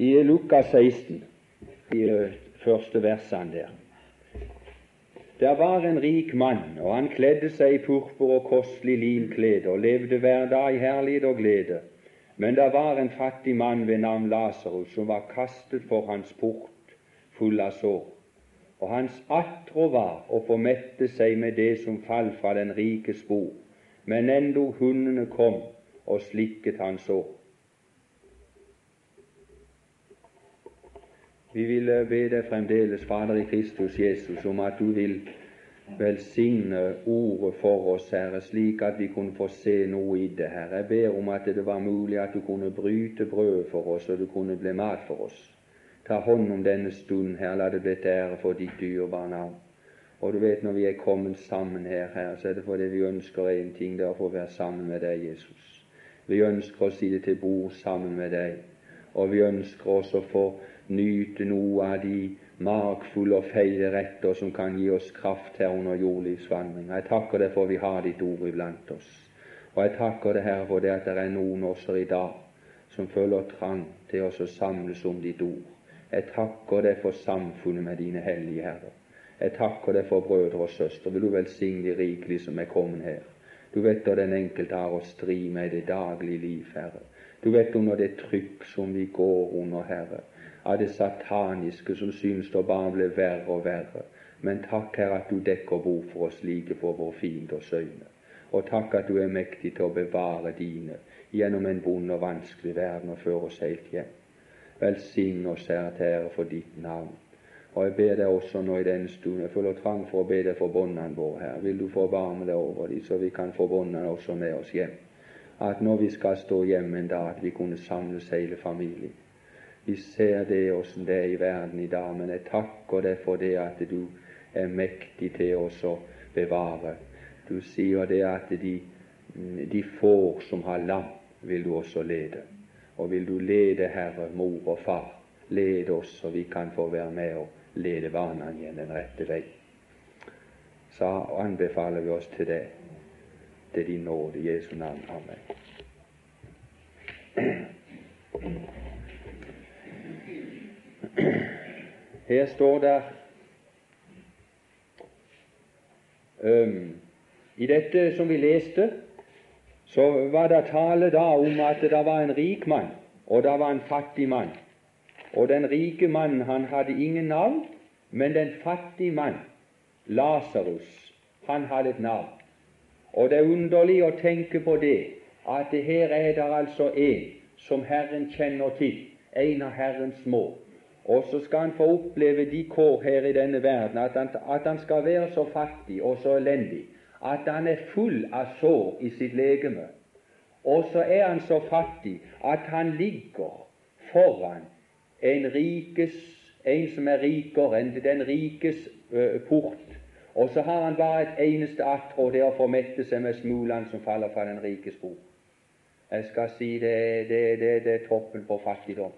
i Lukas 16, i første versene der. Der var en rik mann, og han kledde seg i purpur og kostelig linklede og levde hver dag i herlighet og glede. Men det var en fattig mann ved navn Lasarus som var kastet for hans port, full av sår. Og hans attrå var å få mette seg med det som falt fra den rikes spor. men enda hundene kom og slikket hans sår. Vi vil be deg fremdeles, Fader i Kristus Jesus, om at du vil velsigne ordet for oss, Herre, slik at vi kunne få se noe i det, Herre. Jeg ber om at det var mulig at du kunne bryte brødet for oss, og det kunne bli mat for oss. Ta hånd om denne stund, Herre, la det bli til ære for ditt dyrebare navn. Og du vet, når vi er kommet sammen her, Herre, så er det fordi vi ønsker én ting, det er å få være sammen med deg, Jesus. Vi ønsker å sitte til bord sammen med deg, og vi ønsker også å få nyte noe av de makfulle og feie retter som kan gi oss kraft her under jordlivsvandring. Jeg takker deg for vi har ditt ord iblant oss. Og jeg takker deg, Herre, for det at det er noen også i dag som føler trang til oss å samles om ditt ord. Jeg takker deg for samfunnet med dine hellige Herre. Jeg takker deg for brødre og søstre. Vil du velsigne de rikelig som er kommet her. Du vet da den enkelte har å stri med i det daglige liv, Herre. Du vet under det trykk som vi går under, Herre av det sataniske som synes å bare bli verre og verre. Men takk, Herre, at du dekker bord for oss like for vår fienders øyne. Og takk at du er mektig til å bevare dine gjennom en vond og vanskelig verden og føre oss helt hjem. Velsign oss, Herre, til ære for ditt navn. Og jeg ber deg også nå i denne stund, jeg føler trang for å be deg for båndene våre, her. Vil du forbarme deg over dem, så vi kan få båndene også med oss hjem. At når vi skal stå hjemme en dag, at vi kunne samles hele familien. Vi ser det åssen det er i verden i dag, men jeg takker deg for det at du er mektig til oss å bevare. Du sier det at de, de får som har lam, vil du også lede. Og vil du lede, Herre, mor og far, lede oss så vi kan få være med og lede barna igjen den rette vei. Så anbefaler vi oss til det, til din nåde, Jesu navn. Amen. Her står det um, I dette som vi leste, så var det tale da om at det var en rik mann, og det var en fattig mann. Og den rike mannen han hadde ingen navn, men den fattige mann, Lasarus, han hadde et navn. Og det er underlig å tenke på det, at det her er det altså en som Herren kjenner til, en av Herrens små, og så skal han få oppleve de kår her i denne verden, at han, at han skal være så fattig og så elendig at han er full av sår i sitt legeme. Og så er han så fattig at han ligger foran en, rikes, en som er rikere enn den rikes uh, port. Og så har han bare et eneste attrå, det å få mette seg med smulene som faller fra den rikes bord. Jeg skal si det, det, det, det er toppen på fattigdom.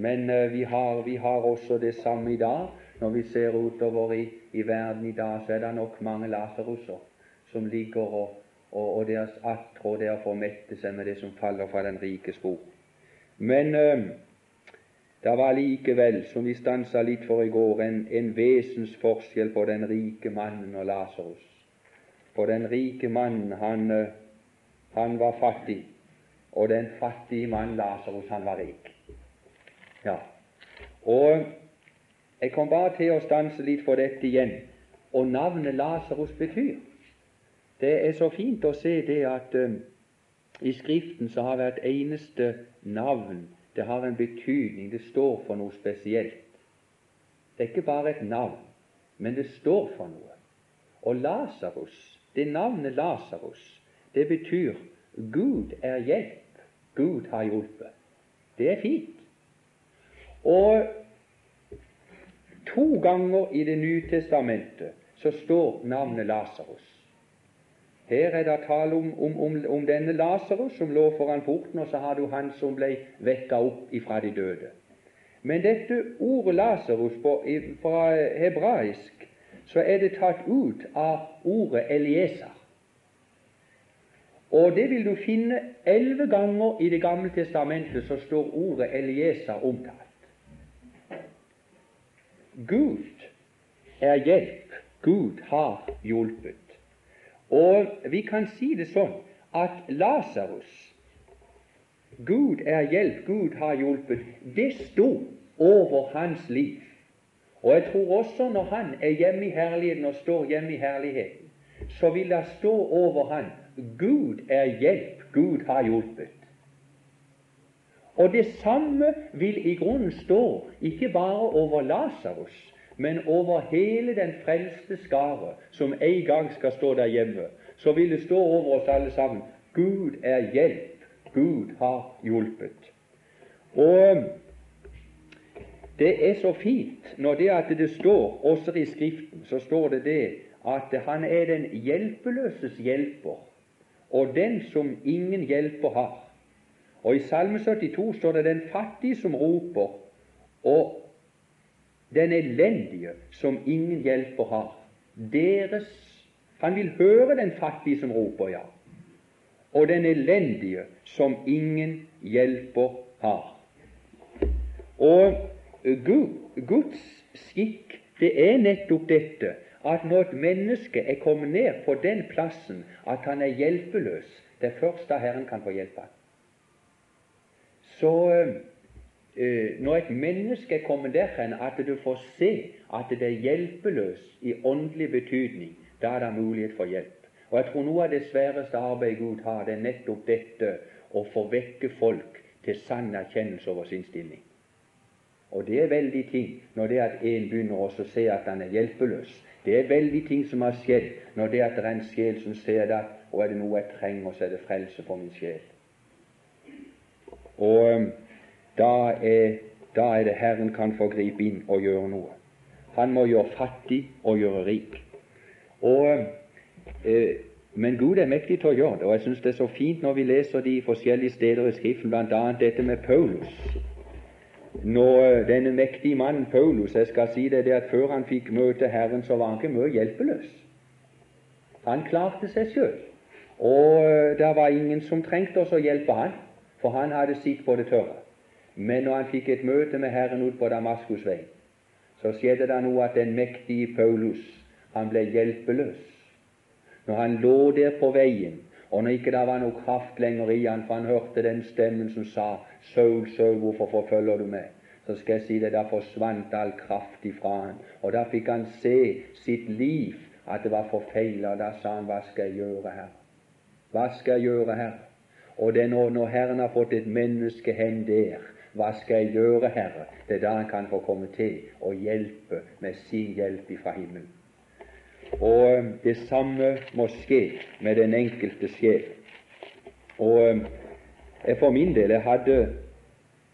Men uh, vi, har, vi, har, også det samme i dag. Når vi ser utover i, i verden i dag, så er det nok mange lasarusser som ligger og, og, og deres attrå der får mette seg med det som faller fra den rikes skog. Men uh, det var likevel, som vi stansa litt for i går, en, en vesensforskjell på den rike mannen og Lasarus. For den rike mannen, han, uh, han var fattig, og den fattige mannen Lasarus, han var rik. Ja. Og jeg kom bare til å stanse litt for dette igjen. Og navnet Lasarus betyr Det er så fint å se det at um, i Skriften så har hvert eneste navn det har en betydning. Det står for noe spesielt. Det er ikke bare et navn, men det står for noe. Og Lasarus, det navnet Lasarus, det betyr Gud er hjelp. Gud har hjulpet. Det er fint. Og to ganger i Det nye testamentet så står navnet Lasarus. Her er det tale om, om, om, om denne Lasarus som lå foran porten, og så har du han som ble vekka opp ifra de døde. Men dette ordet Lasarus fra hebraisk så er det tatt ut av ordet Elieser. Og det vil du finne elleve ganger i Det gamle testamentet så står ordet Elieser omtalt. Gud er hjelp. Gud har hjulpet. Og vi kan si det sånn at Lasarus Gud er hjelp, Gud har hjulpet. Det sto over hans liv. Og jeg tror også når han er hjemme i herligheten og står hjemme i herligheten, så vil det stå over han Gud er hjelp, Gud har hjulpet. Og det samme vil i grunnen stå ikke bare over Lasarus, men over hele den frelste skare som en gang skal stå der hjemme. Så vil det stå over oss alle sammen Gud er hjelp, Gud har hjulpet. Og det er så fint når det at det står også i Skriften, så står det det at han er den hjelpeløses hjelper, og den som ingen hjelper har. Og i Salme 72 står det 'den fattige som roper', og den elendige som ingen hjelper har. Deres Han vil høre den fattige som roper, ja, og den elendige som ingen hjelper har. Og Guds skikk, det er nettopp dette at når et menneske er kommet ned på den plassen at han er hjelpeløs, det er først da Herren kan få hjelpe ham. Så eh, når et menneske er kommet derhen at du får se at det er hjelpeløs i åndelig betydning, da er det mulighet for hjelp. Og Jeg tror noe av det sværeste arbeidet Gud har, det er nettopp dette å få vekke folk til sann erkjennelse over sin stilling. Og det er veldig ting når det at en begynner å se at han er hjelpeløs. Det er veldig ting som har skjedd når det at det er en sjel som ser at og er det noe jeg trenger, så er det frelse for min sjel. Og um, da er, da er det Herren kan få gripe inn og gjøre noe. Han må gjøre fattig og gjøre rik. Og, um, eh, men Gud er mektig til å gjøre det, og jeg syns det er så fint når vi leser de forskjellige steder i Skriften, bl.a. dette med Paulus. Når uh, denne mektige mannen Paulus Jeg skal si det, det at før han fikk møte Herren, så var han ikke mye hjelpeløs. Han klarte seg sjøl, og uh, det var ingen som trengte oss å hjelpe han for han hadde sitt på det tørre. Men når han fikk et møte med Herren ut på Damaskusveien, så skjedde det noe at den mektige Paulus han ble hjelpeløs. Når han lå der på veien, og når ikke det var noe kraft lenger i han, for han hørte den stemmen som sa 'Saul, Saul, hvorfor forfølger du meg?' Så skal jeg si det, da forsvant all kraft ifra han, og da fikk han se sitt liv, at det var forfeila, og da sa han 'Hva skal jeg gjøre her?' Hva skal jeg gjøre her? Og det er når, når Herren har fått et menneske hen der, hva skal jeg gjøre, Herre? Det er da Han kan få komme til og hjelpe med sin hjelp fra himmelen. Og um, det samme må skje med den enkelte sjel. Og um, jeg for min del jeg hadde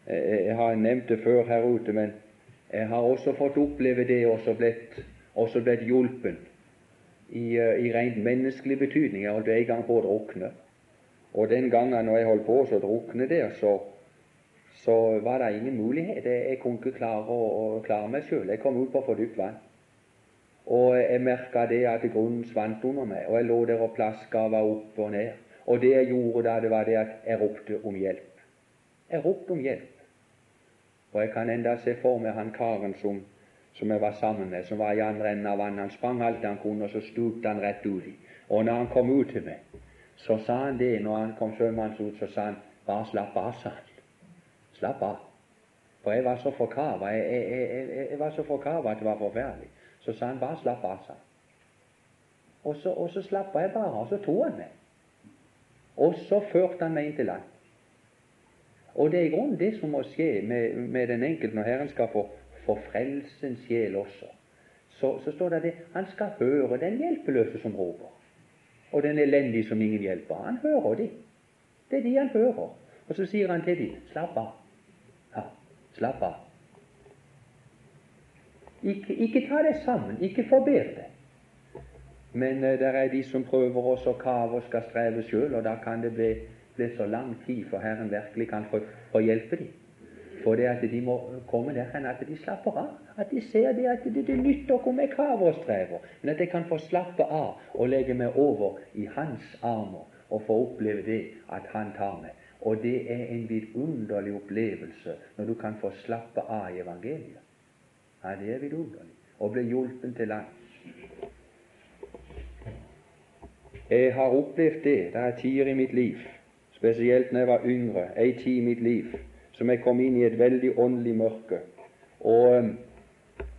Jeg har nevnt det før her ute, men jeg har også fått oppleve det og også blitt, blitt hjulpen i, uh, i rent menneskelig betydning. Jeg holdt en gang på å drukne. Og den gangen når jeg holdt på å drukne der, så, så var det ingen mulighet. Jeg, jeg kunne ikke klare å, å klare meg sjøl. Jeg kom ut på for dypt vann. Og jeg merka det at grunnen svant under meg, og jeg lå der og plaska og var opp og ned. Og det jeg gjorde da, det var det at jeg ropte om hjelp. Jeg ropte om hjelp. Og jeg kan enda se for meg han karen som, som jeg var sammen med, som var i andre enden av vannet. Han sprang alt han kunne, og så stupte han rett uti. Og når han kom ut til meg, så sa han det når han kom sjømannsut, ut, så sa han bare slapp av, sa han. Slapp av. For jeg var så forkava. Jeg, jeg, jeg, jeg, var så forkava at det var forferdelig. Så sa han bare slapp av, sa han. Og så, og så slappa jeg bare, og så tok han meg. Og så førte han meg inn til land. Og det er i grunnen det som må skje med, med den enkelte når Herren skal få, få frelse sjel også. Så, så står det det han skal høre den hjelpeløse som roper og den elendige som ingen hjelper. Han hører de. Det er de han hører. Og så sier han til dem slapp av. Ja, slapp av. Ikke, ikke ta deg sammen, ikke forber deg. Men uh, det er de som prøver også å kave og skal streve sjøl, og da kan det bli, bli, så lang tid før Herren virkelig kan få, få hjelpe dem. For det at de må komme der hen at de slapper av. At de ser det at det, det nytter om jeg kaver og strever, men at jeg kan få slappe av og legge meg over i Hans armer og få oppleve det at Han tar meg. Og det er en vidunderlig opplevelse når du kan få slappe av i evangeliet. Ja, det er vidunderlig. Å bli hjulpen til land. Jeg har opplevd det. Det er tider i mitt liv, spesielt når jeg var yngre, ei tid i mitt liv, som jeg kom inn i et veldig åndelig mørke. Og um,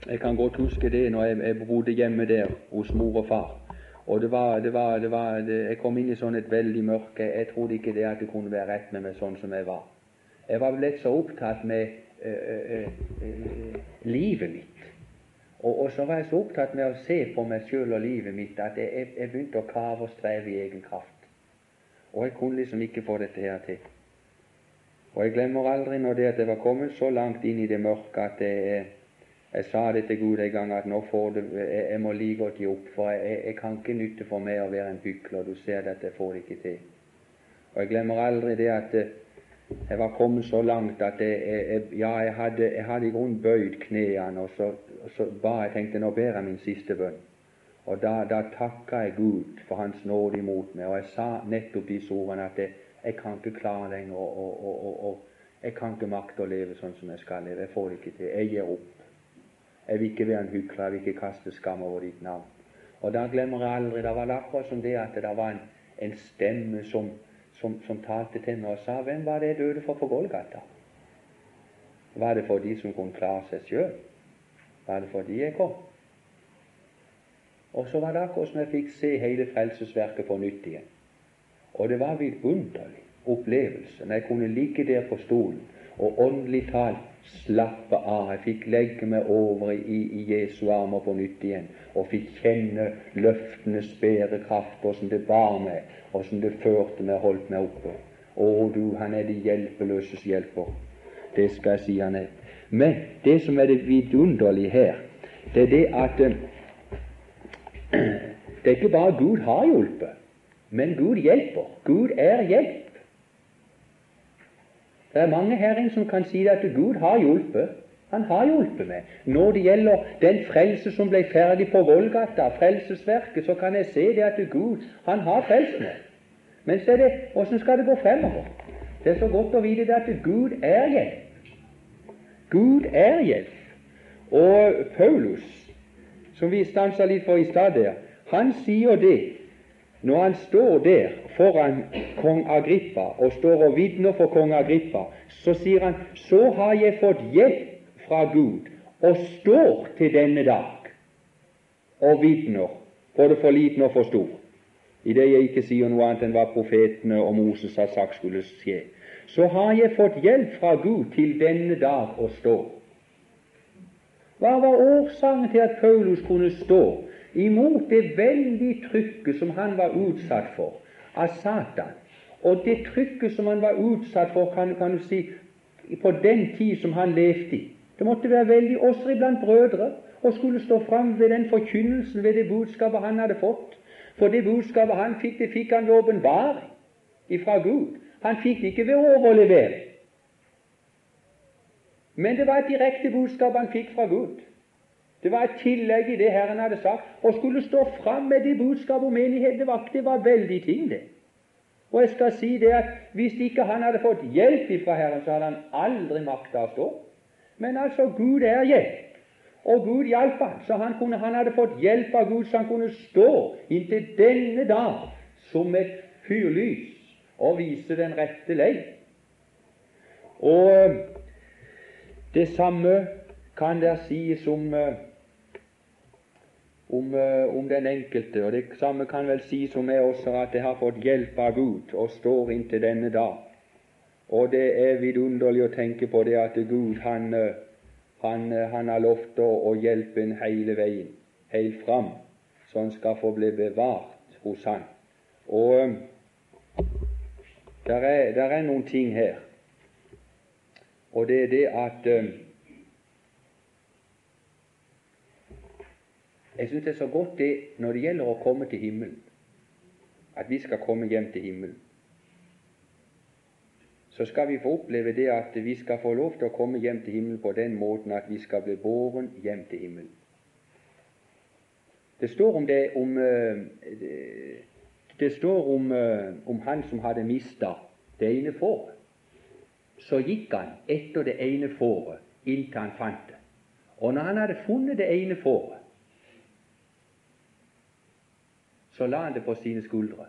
jeg kan godt huske det når jeg, jeg bodde hjemme der hos mor og far. Og det var, det var, det var det, Jeg kom inn i sånn et veldig mørke. Jeg trodde ikke det at det kunne være rett med meg sånn som jeg var. Jeg var blitt så opptatt med øh, øh, livet mitt. Og, og, så var jeg så opptatt med å se på meg sjøl og livet mitt at jeg, jeg, begynte å kave og streve i egen kraft. Og jeg kunne liksom ikke få dette her til. Og jeg glemmer aldri når det at jeg var kommet så langt inn i det mørke at jeg, jeg sa det til Gud en gang at nå får du, jeg, jeg må like godt gi opp, for jeg, jeg, kan ikke nytte for meg å være en hykler. Du ser det at jeg får det ikke til. Og jeg glemmer aldri det at eh, jeg var kommet så langt at jeg, ja, jeg hadde, jeg hadde i grunnen bøyd knærne, og så, så ba jeg tenkte nå ber jeg min siste bønn. Og da, da takka jeg Gud for Hans nåde imot meg, og jeg sa nettopp disse ordene at jeg, jeg kan ikke klare lenger, og, og, jeg kan ikke makte å leve sånn som jeg skal leve. Jeg får det ikke til. Jeg gir opp. Jeg vil ikke være en hykler, jeg vil ikke kaste skam over ditt navn. Og da glemmer jeg aldri Det var akkurat som det at det var en, en stemme som, som, som, talte til meg og sa Hvem var det jeg døde for på Golgata? Var det for de som kunne klare seg sjøl? Var det for de jeg kom? Og så var det akkurat som jeg fikk se hele frelsesverket på nytt igjen. Og det var en vidunderlig opplevelse når jeg kunne ligge der på stolen og åndelig talt slappe av. Jeg fikk legge meg over i, i Jesu armer på nytt igjen og fikk kjenne løftenes bærekraft, åssen det bar meg, åssen det førte meg, holdt meg oppe. Å, du, han er de hjelpeløses hjelper. Det skal jeg si han er. Men det som er det vidunderlige her, det er det at eh, det er ikke bare Gud har hjulpet, men Gud hjelper. Gud er hjelp. Det er mange her som kan si at Gud har hjulpet. Han har hjulpet meg. Når det gjelder den frelse som ble ferdig på Golgata, frelsesverket, så kan jeg se det at Gud han har frelst meg. Men så er det åssen skal det gå fremover? Det er så godt å vite det at Gud er hjelp. Gud er hjelp. Og Paulus, som vi stansa litt for i stad der, han sier det når han står der foran kong Agrippa og står og vitner for kong Agrippa, så sier han så har jeg fått hjelp fra Gud og står til denne dag og vitner, både for liten og for stor, i det jeg ikke sier noe annet enn hva profetene og Moses har sagt skulle skje. Så har jeg fått hjelp fra Gud til denne dag å stå. Hva var årsaken til at Paulus kunne stå imot det veldige trykket som han var utsatt for av Satan, og det trykket som han var utsatt for, kan, kan du si, på den tid som han levde i. Det måtte være veldig også iblant brødre å skulle stå fram ved den forkynnelsen, ved det budskapet han hadde fått. For det budskapet han fikk, det fikk han ved åpenbaring ifra Gud. Han fikk det ikke ved overlevering. Men det var et direkte budskap han fikk fra Gud. Det var et tillegg i det Herren hadde sagt. Å skulle stå fram med det budskapet om menighet, det var, var veldig ting, det. Og jeg skal si det at hvis ikke han hadde fått hjelp fra Herren, så hadde han aldri makta å stå. Men altså, Gud er hjelp. Og Gud hjalp han, så han, kunne, han hadde fått hjelp av Gud, så han kunne stå inntil denne dag som et fyrlys og vise den rette lei. Og det samme kan der sies om uh, om, eh, om, den enkelte. Og Det samme kan vel sies om meg også, at jeg har fått hjelp av Gud og står inntil denne dag. Og det er vidunderlig å tenke på det at Gud han, eh, han, eh, han har lovt å, hjelpe en hele veien, helt fram, så han skal få bli bevart hos Han. Og der er, der er noen ting her, og det er det at Jeg syns det er så godt det når det gjelder å komme til himmelen, at vi skal komme hjem til himmelen. Så skal vi få oppleve det at vi skal få lov til å komme hjem til himmelen på den måten at vi skal bli båren hjem til himmelen. Det står om det om uh, det står om, uh, om han som hadde mista det ene fåret. Så gikk han etter det ene fåret inntil han fant det. Og når han hadde funnet det ene fåret, så la han det på sine skuldre,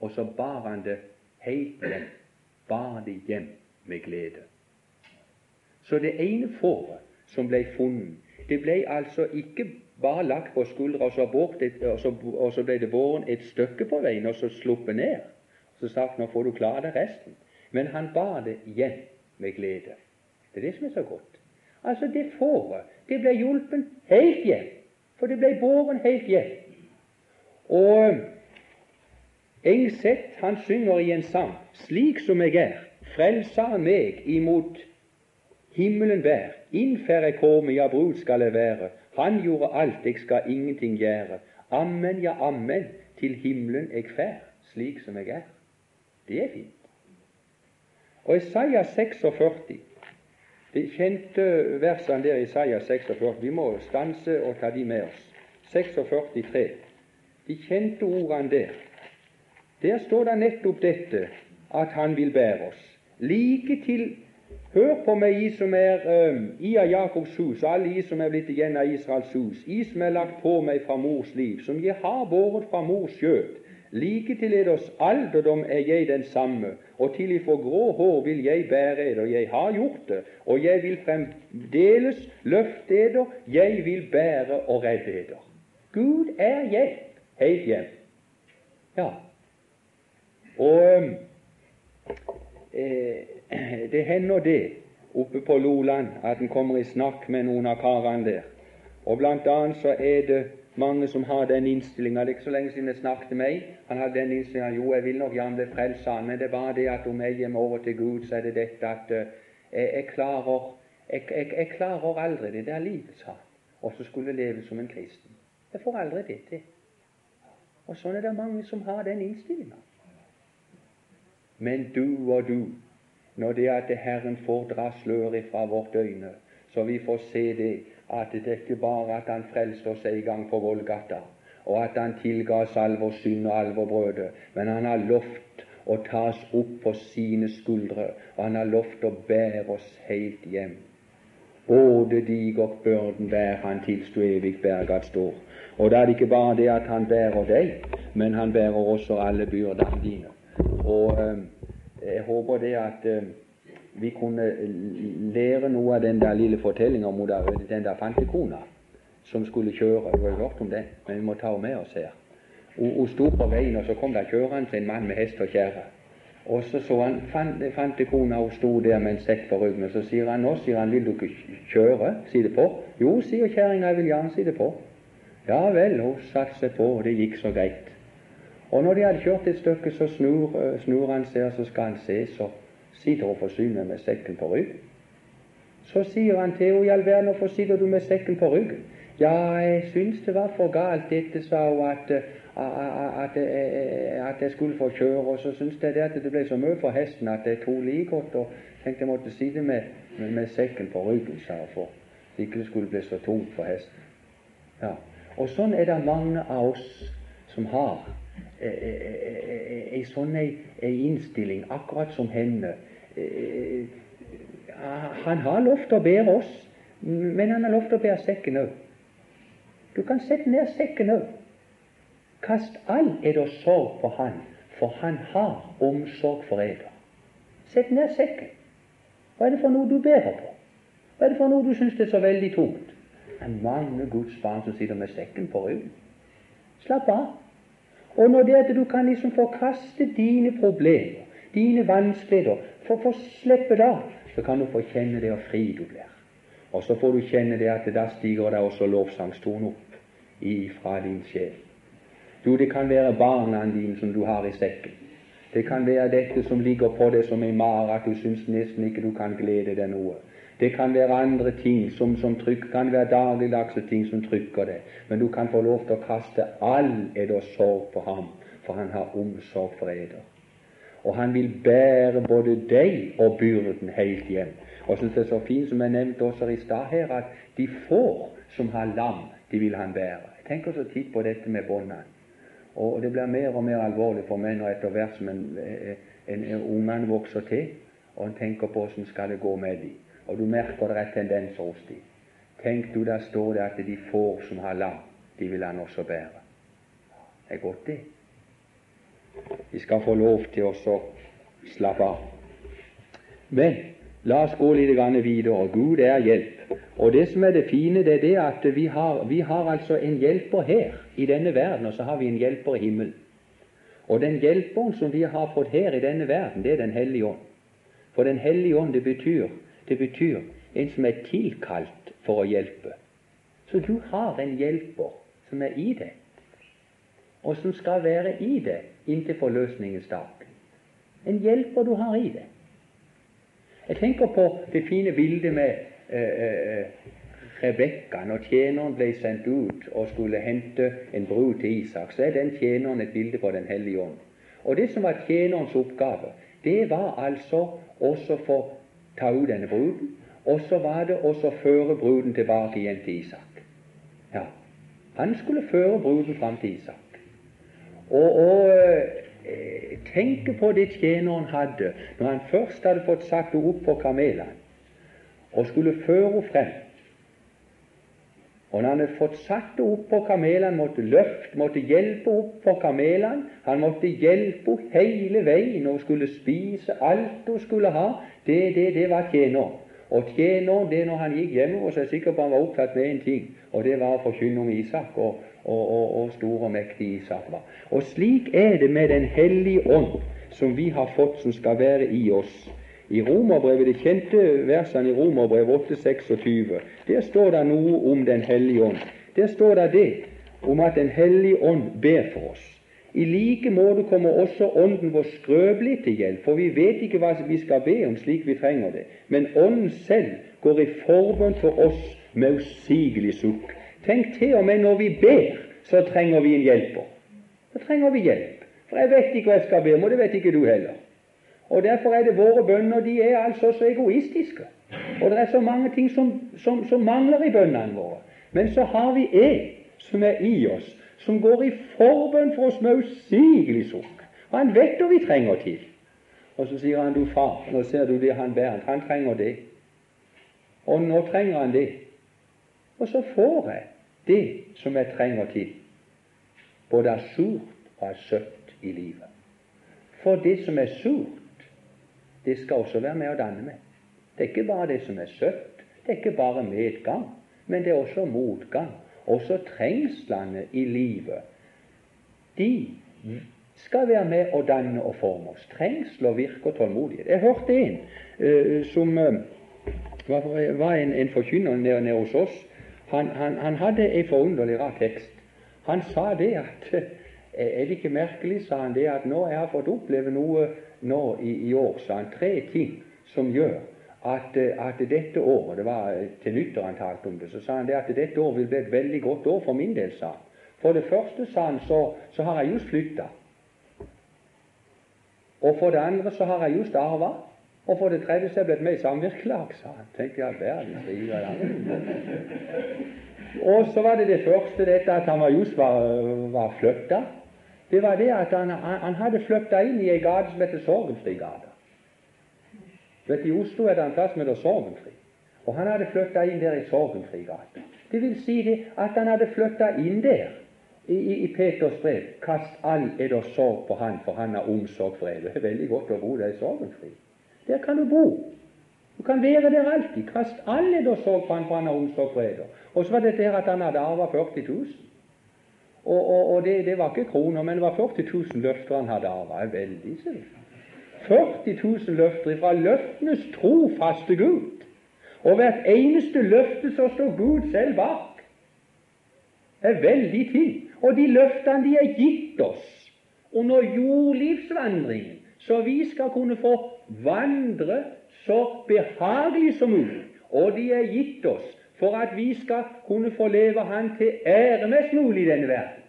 og så bar han det helt hjem. Bar det hjem med glede. Så det ene fåret som ble funnet, det ble altså ikke bare lagt på skuldra, og og så, ble det båren et stykke på veien og så sluppet ned. Så sagt 'nå får du klare deg resten'. Men han bar det hjem med glede. Det er det som er så godt. Altså, det fåret, det ble hjulpet helt hjem. For det ble båren helt hjem. Og Engseth, han synger i en sang 'Slik som jeg er, frelser meg imot himmelen vær. Innfær jeg komme, ja, brud skal jeg være. Han gjorde alt, jeg skal ingenting gjøre. Amen, ja, amen, til himmelen jeg fær, slik som jeg er. Det er fint. Og Isaiah 46, de kjente versene der i Isaiah 46, vi må stanse og ta de med oss. 46, 3. De kjente ordene der. Der står det nettopp dette at Han vil bære oss. Like til Hør på meg, I som er um, i av Jakobs hus, alle I som er blitt igjen av Israels hus, I som er lagt på meg fra mors liv, som jeg har båret fra mors skjøt. Like til eders alderdom er jeg den samme, og til I får grå hår vil jeg bære eder. Jeg har gjort det, og jeg vil fremdeles løfte eder, jeg vil bære og redde eder. Gud er hjelp helt hjem. Ja. Og um, eh, det hender det oppe på Loland at en kommer i snakk med noen av karene der. Og blant annet så er det mange som har den innstillinga. Det er ikke så lenge siden jeg snakket med meg. Han hadde den innstillinga jo, jeg vil nok gjerne bli frelst, men det er bare det at om jeg kommer over til Gud, så er det dette at uh, jeg, jeg, klarer jeg, jeg, jeg, klarer aldri det der livet, sa han. Og så skulle leve som en kristen. Jeg får aldri det til. Og sånn er det mange som har den innstillinga. Men du og du når det er at Herren får dra sløret fra vårt øyne, så vi får se det at det er ikke bare at Han frelste oss en gang på Vollgata, og at Han tilga oss all vår synd og all vår brøde, men Han har lovt å ta oss opp på sine skuldre, og Han har lovt å bære oss helt hjem. Både dig og børden bærer Han til du evig bergat står. Og da er det ikke bare det at Han bærer deg, men Han bærer også alle byrdene dine. Og eh, jeg håper det at eh, vi kunne lære noe av den der lille fortellinga om den der fantekona som skulle kjøre. Du har hørt om den, men vi må ta henne med oss her. Hun, sto på veien, og så kom det kjørende en mann med hest og kjerre. Og så så han fantekona, hun sto der med en sekk på ryggen, og så sier han nå, sier han, vil du ikke kjøre, si det på? Jo, sier kjerringa, jeg vil gjerne si det på. Ja vel, hun satser på, og det gikk så greit. Og når de hadde kjørt et stykke, så snur, eh, snur han seg, og så skal han se, så sitter hun forsynet med sekken på ryggen. Så sier han til henne, i all verden, hvorfor sitter du med sekken på ryggen? Ja, jeg syns det var for galt dette, sa hun, at, eh, at, eh, at, jeg skulle få kjøre. Og så syns jeg det at det ble så mye for hesten at jeg tok like godt og tenkte jeg måtte sitte med, med, med sekken på ryggen, sa hun, for ikke det skulle bli så tungt for hesten. Ja. Og sånn er det mange av oss som har ei sånn ei innstilling, akkurat som henne. Han har lovt å bære oss, men han har lovt å bære sekken òg. Du kan sette ned sekken òg. Kast all eder sorg på Han, for Han har omsorg for eder. Sett ned sekken. Hva er det for noe du bærer på? Hva er det for noe du syns er så veldig tungt? Det er mange Guds barn som sitter med sekken på ryggen. Slapp av. Og når det at du kan liksom forkaste dine problemer, dine vanskeligheter, for å få slippe det av, så kan du få kjenne det og fri du blir. Og så får du kjenne det at da stiger det også lovsangstonen opp ifra din sjel. Jo, det kan være barna dine som du har i sekken. Det kan være dette som ligger på deg som en mare, at du syns nesten ikke du kan glede deg noe. Det kan være andre ting som, som trykker, kan være dagligdagse ting som trykker det. Men du kan få lov til å kaste all eder sorg på ham, for han har omsorg for eder. Og han vil bære både deg og byrden helt hjem. Og synes det er så fint, som jeg nevnte også i stad her, at de får som har lam, de vil han bære. Jeg tenker så titt på dette med båndene. Og det blir mer og mer alvorlig for meg når etter hvert som en, en, en, ungene vokser til, og en tenker på hvordan skal det gå med dem. Og du merker det er tendenser hos dem. Tenk du, der står det at de får som har lam, de vil han også bære. Det er godt, det. Vi skal få lov til å slappe av. Men la oss gå litt videre. Gud er hjelp. Og Det som er det fine, det er det at vi har, vi har altså en hjelper her i denne verden, og så har vi en hjelper i himmelen. Og den hjelperen som vi har fått her i denne verden, det er Den hellige ånd. For Den hellige ånd, det betyr, det betyr en som er tilkalt for å hjelpe. Så du har en hjelper som er i deg, og som skal være i deg inntil forløsningens dag. En hjelper du har i deg. Jeg tenker på det fine bildet med eh, eh, Rebekka når tjeneren ble sendt ut og skulle hente en brud til Isak. Så er den tjeneren et bilde på Den hellige ånd. Og Det som var tjenerens oppgave, det var altså også få ta ut denne bruden, og så var det å føre bruden tilbake igjen til Isak. Ja, Han skulle føre bruden fram til Isak. Og, og eh, tenke på det tjeneren hadde når han først hadde fått satt henne opp på kamelene og skulle føre henne frem. Og når han hadde fått satt opp på kamelene, måtte løfte, måtte hjelpe opp på kamelene. Han måtte hjelpe henne hele veien og skulle spise. Alt hun skulle ha, det, det, det var tjener. Og tjener, det når han gikk hjemover, så er jeg sikker på han var opptatt med en ting, og det var å forkynne om Isak. og og, og, og stor og mektig Isak var. Og slik er det med Den hellige ånd, som vi har fått, som skal være i oss. I Romerbrevet, det kjente versene i Romerbrevet 8,26, der står det noe om Den hellige ånd. Der står det det om at Den hellige ånd ber for oss. I like måte kommer også Ånden vår skrøpelig til hjelp, for vi vet ikke hva vi skal be om slik vi trenger det. Men Ånden selv går i forbønn for oss med usigelig sukk. Tenk til og med når vi ber, så trenger vi en hjelper. Så trenger vi hjelp. For jeg vet ikke hva jeg skal be om, og det vet ikke du heller. Og Derfor er det våre bønner de er altså så egoistiske. Og det er så mange ting som, som, som mangler i bønnene våre. Men så har vi en som er i oss, som går i forbønn for oss med usigelig sukk. Og han vet hva vi trenger til. Og så sier han du far, nå ser du det han bærer, han trenger det. Og nå trenger han det. Og så får jeg det som jeg trenger til, både av surt og av søtt i livet. For det som er surt, det skal også være med å danne meg. Det er ikke bare det som er søtt, det er ikke bare medgang, men det er også motgang. Også trengslene i livet. De skal være med å danne og forme oss. Trengsler virker tålmodighet. Jeg hørte en uh, som uh, var en, en forkynner nede, nede hos oss han, han, han hadde en forunderlig rar tekst. Han sa det at eh, Er det ikke merkelig, sa han, det at nå jeg har fått oppleve noe nå i, i år, sa han, tre ting som gjør at, eh, at dette året Det var eh, til nyttår han talte om det. Så sa han det at dette året vil bli et veldig godt år for min del, sa han. For det første, sa han, så, så har jeg just flytta. Og for det andre så har jeg just arva. Og for det tredje så er jeg blitt med i samvirkelag, sa han. Tenkte jeg, verdens rike. Og så var det det første, dette at han var just var, var flytta. Det var det at han, han hadde flytta inn i ei gate som heter Sorgenfrigata. Vet I Oslo er det en plass som heter Sorgenfri. Og han hadde flytta inn der i Sorgenfrigata. Det vil si det at han hadde flytta inn der i, i, i Peters brev. Kast all eder sorg på han, for han har omsorg for eder. Det er veldig godt å bo der i Sorgenfri. Der kan du bo. Du kan være der alltid. Kast all eder sorg på han, for han har omsorg for eder. Og så var det der at han hadde arva 40 000. Og, og, og det, det, var ikke kroner, men det var 40 000 løfter han hadde arva. Veldig, sier du. 40 000 løfter fra løftenes trofaste Gud. Og hvert eneste løfte så står Gud selv bak. Det er veldig fint. Og de løftene de er gitt oss under jordlivsvandringen, så vi skal kunne få vandre så behagelig som mulig. Og de er gitt oss for at vi skal kunne få leve Han til ære mest mulig i denne verden.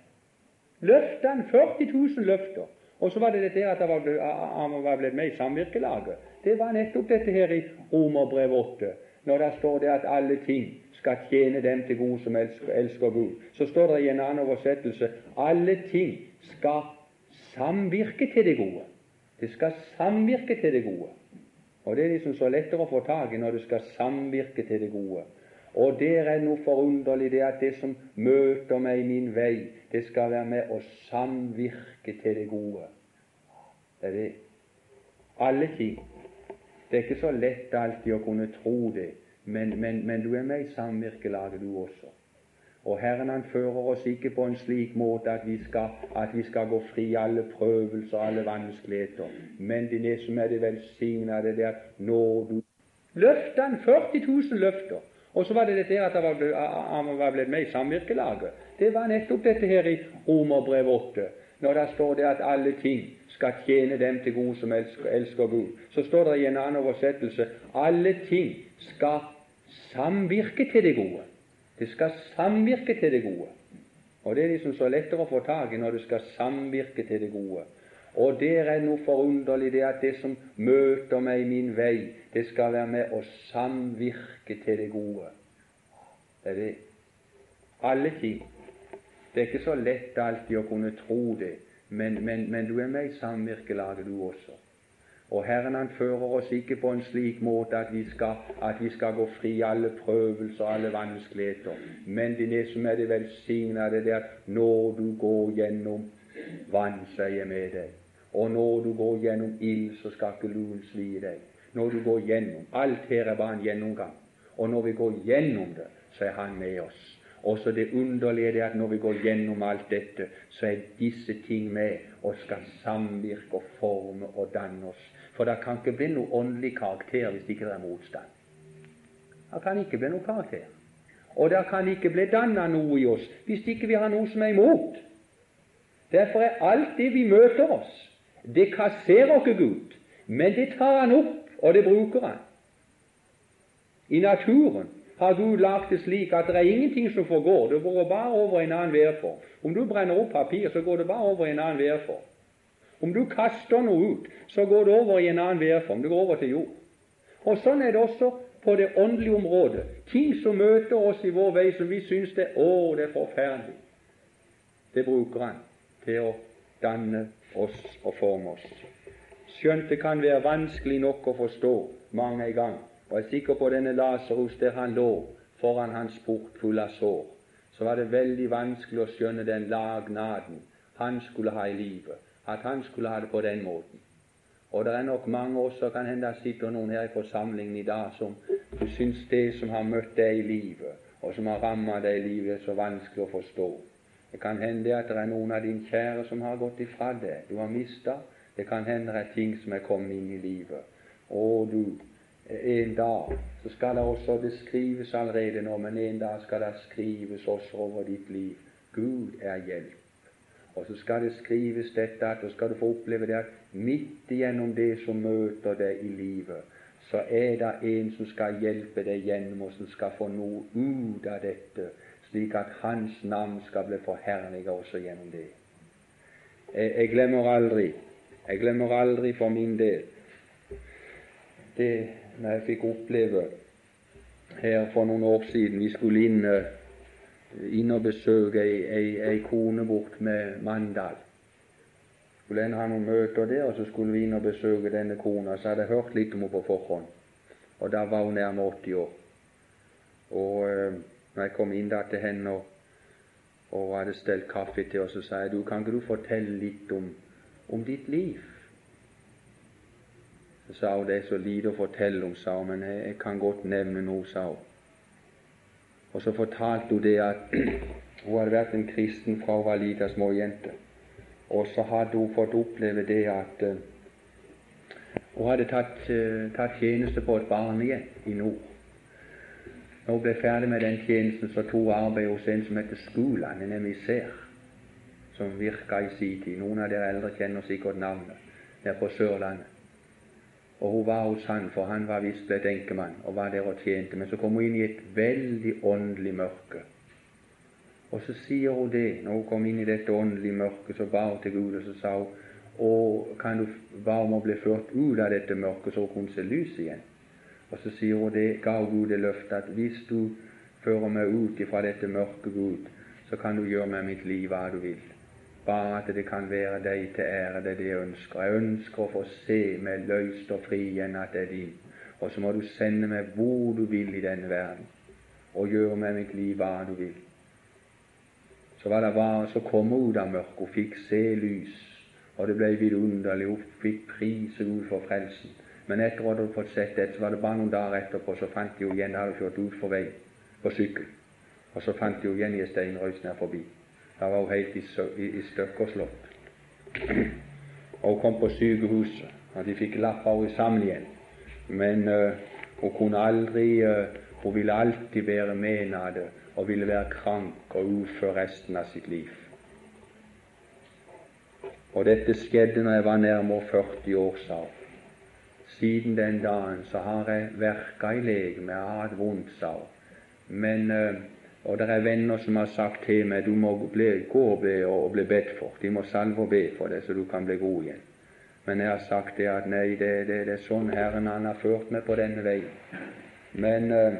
Løftene 40 000 løfter. Og så var det dette at han var blitt med i samvirkelaget. Det var nettopp dette her i Romerbrev 8, når det står det at alle ting skal tjene dem til gode som elsker, elsker Gud. Så står det i en annen oversettelse alle ting skal samvirke til det gode. Det skal samvirke til det gode. Og Det er liksom så lettere å få tak i når det skal samvirke til det gode. Og der er noe forunderlig det at det som møter meg i min vei, det skal være med å samvirke til det gode. Det er det. Alle ting. Det er ikke så lett alltid å kunne tro det, men, men, men du er med i samvirkelaget, du også. Og Herren han fører oss ikke på en slik måte at vi skal, at vi skal gå fri alle prøvelser og alle vanskeligheter. Men det som er det velsignede, det at når du Løftene, 40 000 løfter. Og så var det dette at han var blitt med i samvirkelaget. Det var nettopp dette her i Romerbrev 8, når det står det at alle ting skal tjene dem til gode som elsker, elsker Gud. Så står det i en annen oversettelse alle ting skal samvirke til det gode. Det skal samvirke til det gode. Og Det er liksom så lettere å få tak i når det skal samvirke til det gode. Og der er noe forunderlig det at det som møter meg i min vei, det skal være med å samvirke til det gode. Det er det. Alle ting. Det er ikke så lett alltid å kunne tro det, men, men, men du er med i samvirkelaget, du også. Og Herren han fører oss ikke på en slik måte at vi skal, at vi skal gå fri alle prøvelser og alle vanskeligheter. Men det som er det velsignede, det er at når du går gjennom vann, er jeg med deg. Og når du går gjennom ild, så skal ikke luen svi deg. Når du går gjennom Alt her er bare en gjennomgang. Og når vi går gjennom det, så er Han med oss. Også det underlige er at når vi går gjennom alt dette, så er disse ting med og skal samvirke og forme og danne oss for det kan ikke bli noe åndelig karakter hvis ikke det er motstand. Det kan ikke bli noe karakter. Og det kan ikke bli dannet noe i oss hvis ikke vi har noe som er imot. Derfor er alt det vi møter oss, det kasserer ikke Gud, men det tar Han opp, og det bruker Han. I naturen har Gud lagt det slik at det er ingenting som forgår. Det går bare over en annen værform. Om du brenner opp papir, så går det bare over en annen værform. Om du kaster noe ut, så går det over i en annen værform. Det går over til jord. Og Sånn er det også på det åndelige området. Ting som møter oss i vår vei som vi syns det, å, det er forferdelig. Det bruker han til å danne oss og forme oss. Skjønt det kan være vanskelig nok å forstå mange en gang. Og jeg er sikker på denne Lasarus der han lå foran hans port full av sår, så var det veldig vanskelig å skjønne den lagnaden han skulle ha i livet at han skulle ha det på den måten. Og det er nok mange også, kan hende det sitter noen her i forsamlingen i dag som syns det som har møtt deg i livet, og som har rammet deg i livet, er så vanskelig å forstå. Det kan hende at det er noen av dine kjære som har gått ifra deg, du har mista. Det kan hende det er ting som er kommet inn i livet. Og du, en dag så skal det også Det skrives allerede nå, men en dag skal det skrives også over ditt liv. Gud er hjelp. Og så skal det skrives dette at, du skal du få oppleve det at midt igjennom det som møter deg i livet, så er det en som skal hjelpe deg gjennom, og som skal få noe ut av dette, slik at hans navn skal bli forherliget også gjennom det. Jeg, jeg, glemmer aldri, jeg glemmer aldri for min del det når jeg fikk oppleve her for noen år siden Vi skulle inn inn og besøke ei, ei, ei kone bort med Mandal. Skulle en ha noen møter der, og så skulle vi inn og besøke denne kona. Så hadde jeg hørt litt om henne på forhånd. Og da var hun nærmere 80 år. Og øh, når jeg kom inn der til henne og, og hadde stelt kaffe til oss, så sa jeg du, kan ikke du fortelle litt om, om ditt liv? Så sa hun det er så lite å fortelle om, sa hun, men jeg, jeg kan godt nevne noe, sa hun. Og så fortalte hun det at hun hadde vært en kristen fra hun var lita småjente. Og så hadde hun fått oppleve det at uh, hun hadde tatt, uh, tatt, tjeneste på et barnehjem i nord. Når hun ble ferdig med den tjenesten, så tok hun arbeid hos en som heter Skuland, en emissær, som virka i sin tid. Noen av dere eldre kjenner sikkert navnet. Der på Sørlandet. Og hun var hos han, for han var visst blitt enkemann og var der og tjente. Men så kom hun inn i et veldig åndelig mørke. Og så sier hun det, når hun kom inn i dette åndelige mørket, så ba hun til Gud, og så sa hun og kan du ba om å bli ført ut av dette mørket, så hun kunne se lys igjen. Og så sier hun det, ga Gud det løftet at hvis du fører meg ut ifra dette mørke, Gud, så kan du gjøre med mitt liv hva du vil. Bare at det kan være deg til ære, det er det jeg ønsker. Jeg ønsker å få se meg løst og fri igjen at det er din. Og så må du sende meg hvor du vil i denne verden, og gjøre med mitt liv hva du vil. Så var det bare så komme ut av mørket, hun fikk se lys, og det ble vidunderlig. Hun fikk prise Gud for frelsen. Men etter at du hadde fått sett dette, så var det bare noen dager etterpå, så fant de jo igjen, Da hadde kjørt ut for vei på sykkel. Og så fant de jo igjen i en steinrøys nær forbi. Da var hun helt i, i, i stykker slått. Og hun kom på sykehuset, og de fikk lappa henne sammen igjen. Men uh, hun kunne aldri uh, Hun ville alltid være menade og ville være krank og ufør resten av sitt liv. Og dette skjedde når jeg var nærmere 40 år, sa hun. Siden den dagen så har jeg verka i legemet, jeg har hatt vondt, sa hun. Men uh, og det er venner som har sagt til meg du må bli, gå og bli, og bli bedt for. De må salve og be for deg, så du kan bli god igjen. Men jeg har sagt det at nei, det, det, det er sånn Herren han har ført meg på denne veien. Men uh,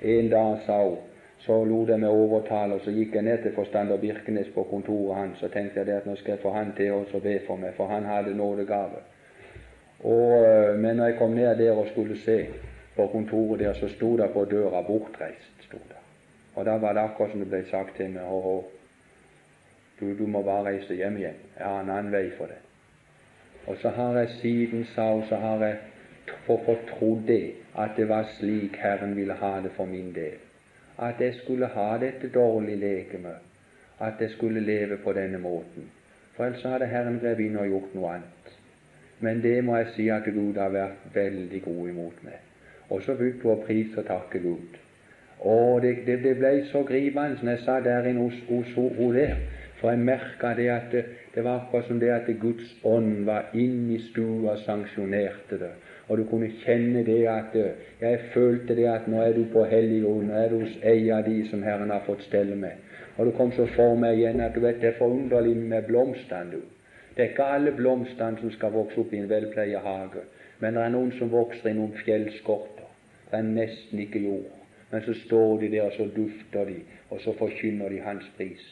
en dag, sa hun, så lot jeg meg overtale, og så gikk jeg ned til forstander Birkenes på kontoret hans, og tenkte jeg at nå skal jeg få han til å be for meg, for han hadde nådegave. Og, uh, men når jeg kom ned der og skulle se på kontoret der, så sto det på døra 'bortreist'. Stod det. Og da var det akkurat som det ble sagt til meg Hå, du, du må bare reise hjem igjen. Jeg har en annen vei for det. Og så har jeg siden sa, og så har jeg fått trodd det, at det var slik Herren ville ha det for min del. At jeg skulle ha dette dårlige legemet. At jeg skulle leve på denne måten. For ellers hadde Herren grepet inn og gjort noe annet. Men det må jeg si at Gud har vært veldig god imot meg. Og så begynte hun å prise og takke Gud. Og det, det, det, ble så gripende når jeg sa der inne hos, henne der. For jeg merka det at det, det, var akkurat som det at Guds ånd var inne i stua og sanksjonerte det. Og du kunne kjenne det at Jeg følte det at nå er du på hellig jord, nå er du hos ei av de som Herren har fått stelle med. Og det kom så for meg igjen at du vet, det er forunderlig med blomstene, du. Det er ikke alle blomstene som skal vokse opp i en velpleie hage, men det er noen som vokser i noen fjellskorter. Det er nesten ikke jord. Men så står de der, og så dufter de, og så forkynner de Hans pris.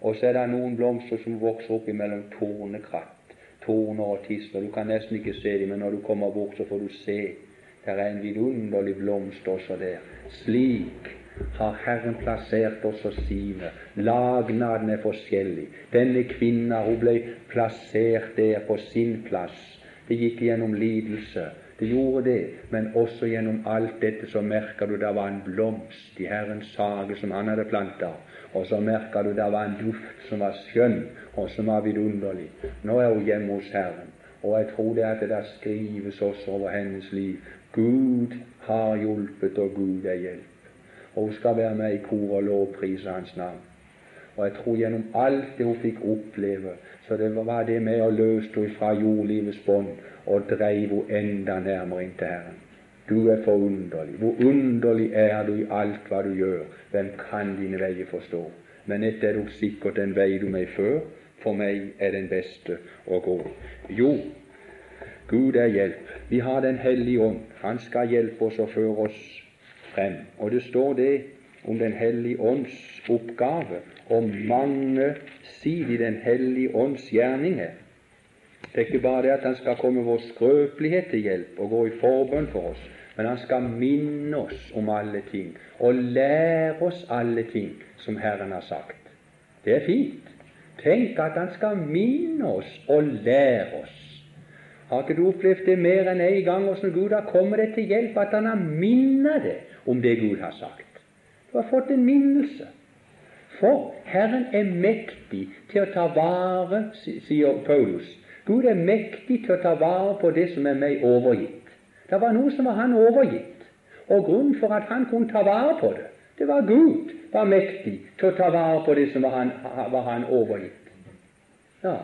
Og så er det noen blomster som vokser opp imellom tornekratt, torner og tisler. Du kan nesten ikke se dem, men når du kommer bort, så får du se. Det er en vidunderlig blomst også der. Slik har Herren plassert også sine. Lagnaden er forskjellig. Denne kvinna hun ble plassert der på sin plass. Det gikk gjennom lidelse. Det gjorde det, men også gjennom alt dette så merka du det var en blomst i Herrens hage som han hadde planta, og så merka du det var en duft som var skjønn, og som var vidunderlig. Nå er hun hjemme hos Herren, og jeg tror det at det der skrives også over hennes liv. Gud har hjulpet, og Gud er hjelp. Og hun skal være med i kor og lovprise Hans navn. Og jeg tror gjennom alt det hun fikk oppleve, så det var det med å løse henne fra jordlivets bånd og dreiv henne enda nærmere inn til Herren. Du er forunderlig. Hvor underlig er du i alt hva du gjør? Hvem kan dine veier forstå? Men dette er du sikkert den vei du meg før. For meg er den beste å gå. Jo, Gud er hjelp. Vi har Den hellige ånd. Han skal hjelpe oss og føre oss frem. Og det står det om Den hellige ånds oppgave og mange sider i Den hellige ånds gjerninger. Det er ikke bare det at han skal komme vår skrøpelighet til hjelp og gå i forbønn for oss, men han skal minne oss om alle ting og lære oss alle ting som Herren har sagt. Det er fint. Tenk at han skal minne oss og lære oss. Har ikke du opplevd det mer enn en gang hvordan Gud har kommet deg til hjelp, at han har minnet deg om det Gud har sagt? Du har fått en minnelse. For Herren er mektig til å ta vare, sier Paulus. Gud er mektig til å ta vare på det som er meg overgitt. Det var noe som var han overgitt. Og grunnen for at han kunne ta vare på det, det var Gud var mektig til å ta vare på det som var han, var han overgitt. Ja.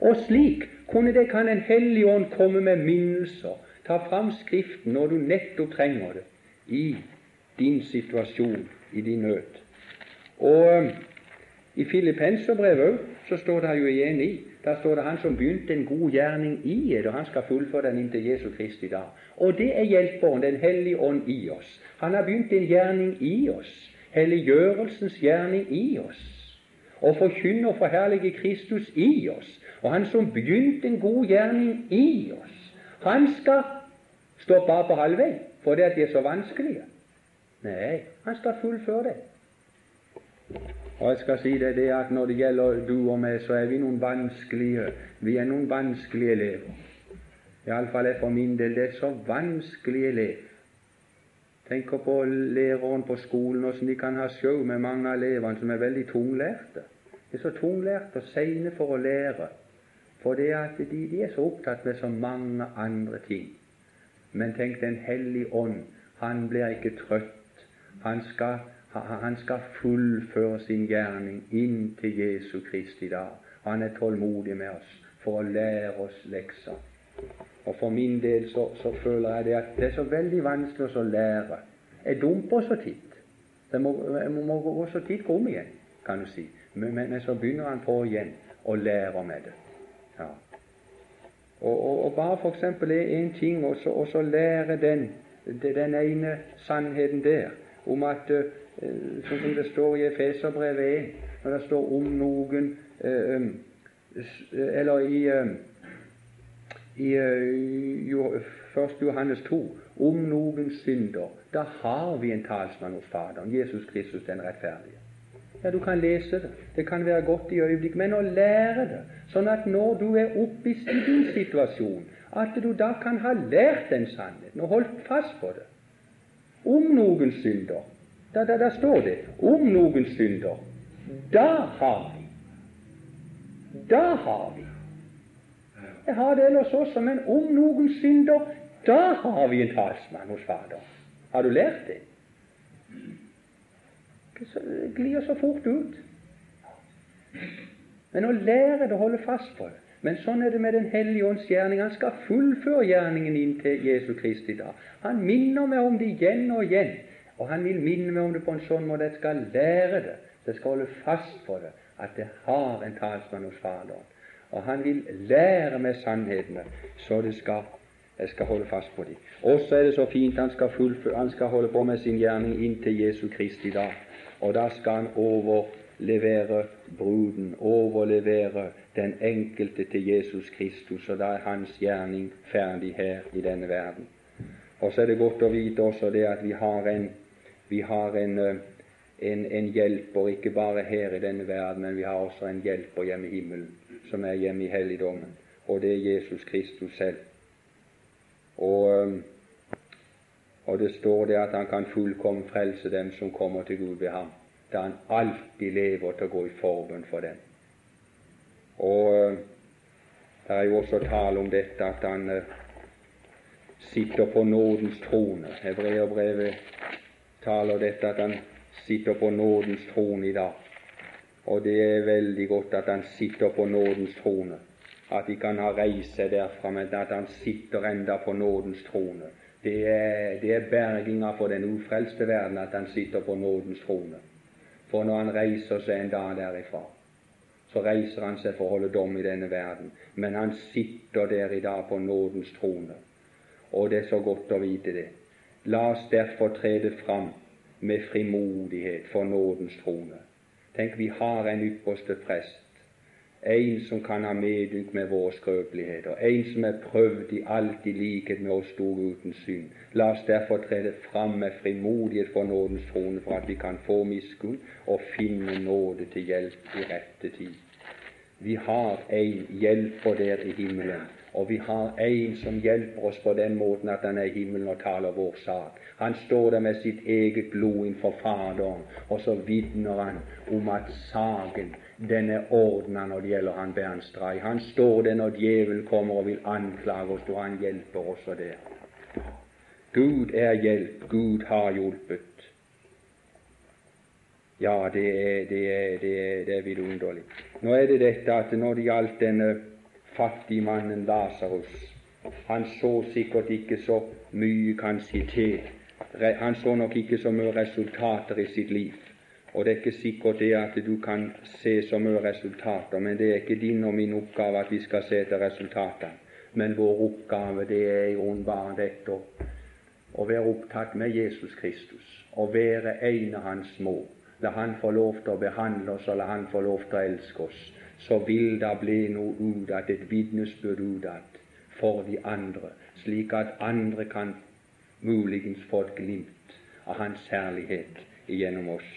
Og slik kunne det kan en hellig ånd komme med minnelser, ta fram Skriften når du nettopp trenger det, i din situasjon, i din nød. Og I Filippenserbrevet òg så står det jo igjen i. Der står det 'Han som begynte en god gjerning i og han skal fullføre den inntil Jesu Kristi dag'. Og det er Hjelperen, Den hellige ånd, i oss. Han har begynt en gjerning i oss. Helliggjørelsens gjerning i oss. Og forkynne og forherlige Kristus i oss. Og Han som begynte en god gjerning i oss, han skal stå bare på halvvei fordi at de er så vanskelige. Nei, han skal fullføre det. Og jeg skal si deg det at når det gjelder du og meg, så er vi noen vanskelige Vi er noen vanskelige elever. Iallfall er for min del det er så vanskelig elev. Tenker på læreren på skolen, åssen de kan ha show med mange av elevene som er veldig tunglærte. De er så tunglærte og seine for å lære. For det at de, de, er så opptatt med så mange andre ting. Men tenk Den hellige ånd, han blir ikke trøtt. Han skal han skal fullføre sin gjerning inn til Jesu Kristi dag. Han er tålmodig med oss for å lære oss lekser. Og For min del så, så føler jeg det at det er så veldig vanskelig å lære. Jeg dumper så titt. Det må, jeg må gå så titt om igjen, kan du si. Men, men, så begynner han på igjen og lærer med det. Ja. Og, og, og bare f.eks. en ting, og så lære den, den ene sannheten der om at Eh, sånn som det står i Efeserbrevet 1, når det står om noen eh, eh, Eller i, i 1. Johannes 2 om noen synder. Da har vi en talsmann hos Faderen, Jesus Kristus den rettferdige. Ja, Du kan lese det. Det kan være godt i øyeblikk, Men å lære det, sånn at når du er oppe i din situasjon, at du da kan ha lært den sannheten og holdt fast på det. Om noen synder, da, da, da står det om noen synder. Da har vi. Da har vi. Jeg har det ellers også, men om noen synder, da har vi en talsmann hos Fader. Har du lært det? Glir så fort ut. Men å lære det, holde fast på det Men sånn er det med Den hellige ånds gjerning. Han skal fullføre gjerningen inn til Jesu Kristi dag. Han minner meg om det igjen og igjen. Og han vil minne meg om det på en sånn måte at jeg skal lære det, så jeg skal holde fast på det, at det har en talsmann hos Faderen. Og han vil lære meg sannhetene, så skal, jeg skal holde fast på dem. Også er det så fint han skal, han skal holde på med sin gjerning inn til Jesu Kristi dag. Og da skal han overlevere bruden, overlevere den enkelte til Jesus Kristus, og da er hans gjerning ferdig her i denne verden. Og så er det godt å vite også det at vi har en vi har en, eh, en, en, hjelper ikke bare her i denne verden, men vi har også en hjelper hjemme i himmelen, som er hjemme i helligdommen, og det er Jesus Kristus selv. Og, eh, og det står det at han kan fullkomment frelse dem som kommer til Gud ved ham, da han alltid lever til å gå i forbund for dem. Og eh, det er jo også tale om dette at han sitter på nådens trone. Hebreerbrevet taler dette at han sitter på nådens trone i dag. Og det er veldig godt at han sitter på nådens trone. At de kan ha reist seg derfra, men at han sitter enda på nådens trone. Det er, det er berginga for den ufrelste verden at han sitter på nådens trone. For når han reiser seg en dag derifra, så reiser han seg for å holde dom i denne verden. Men han sitter der i dag på nådens trone. Og det er så godt å vite det. La oss derfor trede fram med frimodighet for nådens trone. Tenk, vi har en ypperste prest, en som kan ha medynk med våre skrøpeligheter, en som er prøvd i alt i likhet med oss stor uten synd. La oss derfor trede fram med frimodighet for nådens trone, for at vi kan få miskunn og finne nåde til hjelp i rette tid. Vi har en hjelper der i himmelen, og vi har en som hjelper oss på den måten at han er i himmelen og taler vår sak. Han står der med sitt eget blod innenfor Faderen, og så vitner han om at saken den er ordna når det gjelder han Bernstrei. Han står der når djevelen kommer og vil anklage oss, og han hjelper også der. Gud er hjelp. Gud har hjulpet. Ja, det er, det er, det er, det er vidunderlig. Nå er det dette at når det gjaldt denne fattige mannen Lasarus Han så sikkert ikke så mye, kan si, til. Han så nok ikke så mye resultater i sitt liv. Og det er ikke sikkert det at du kan se så mye resultater, men det er ikke din og min oppgave at vi skal se etter resultatene. Men vår oppgave det er i grunnen bare dette å være opptatt med Jesus Kristus og være en av Hans små. La Han få lov til å behandle oss, og la Han få lov til å elske oss. Så vil det bli noe ut av et vitnesbyrd ut av for de andre, slik at andre kan muligens få et glimt av Hans herlighet gjennom oss.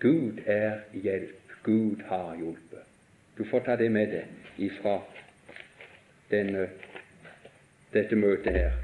Gud er hjelp. Gud har hjulpet. Du får ta det med deg ifra denne, dette møtet her.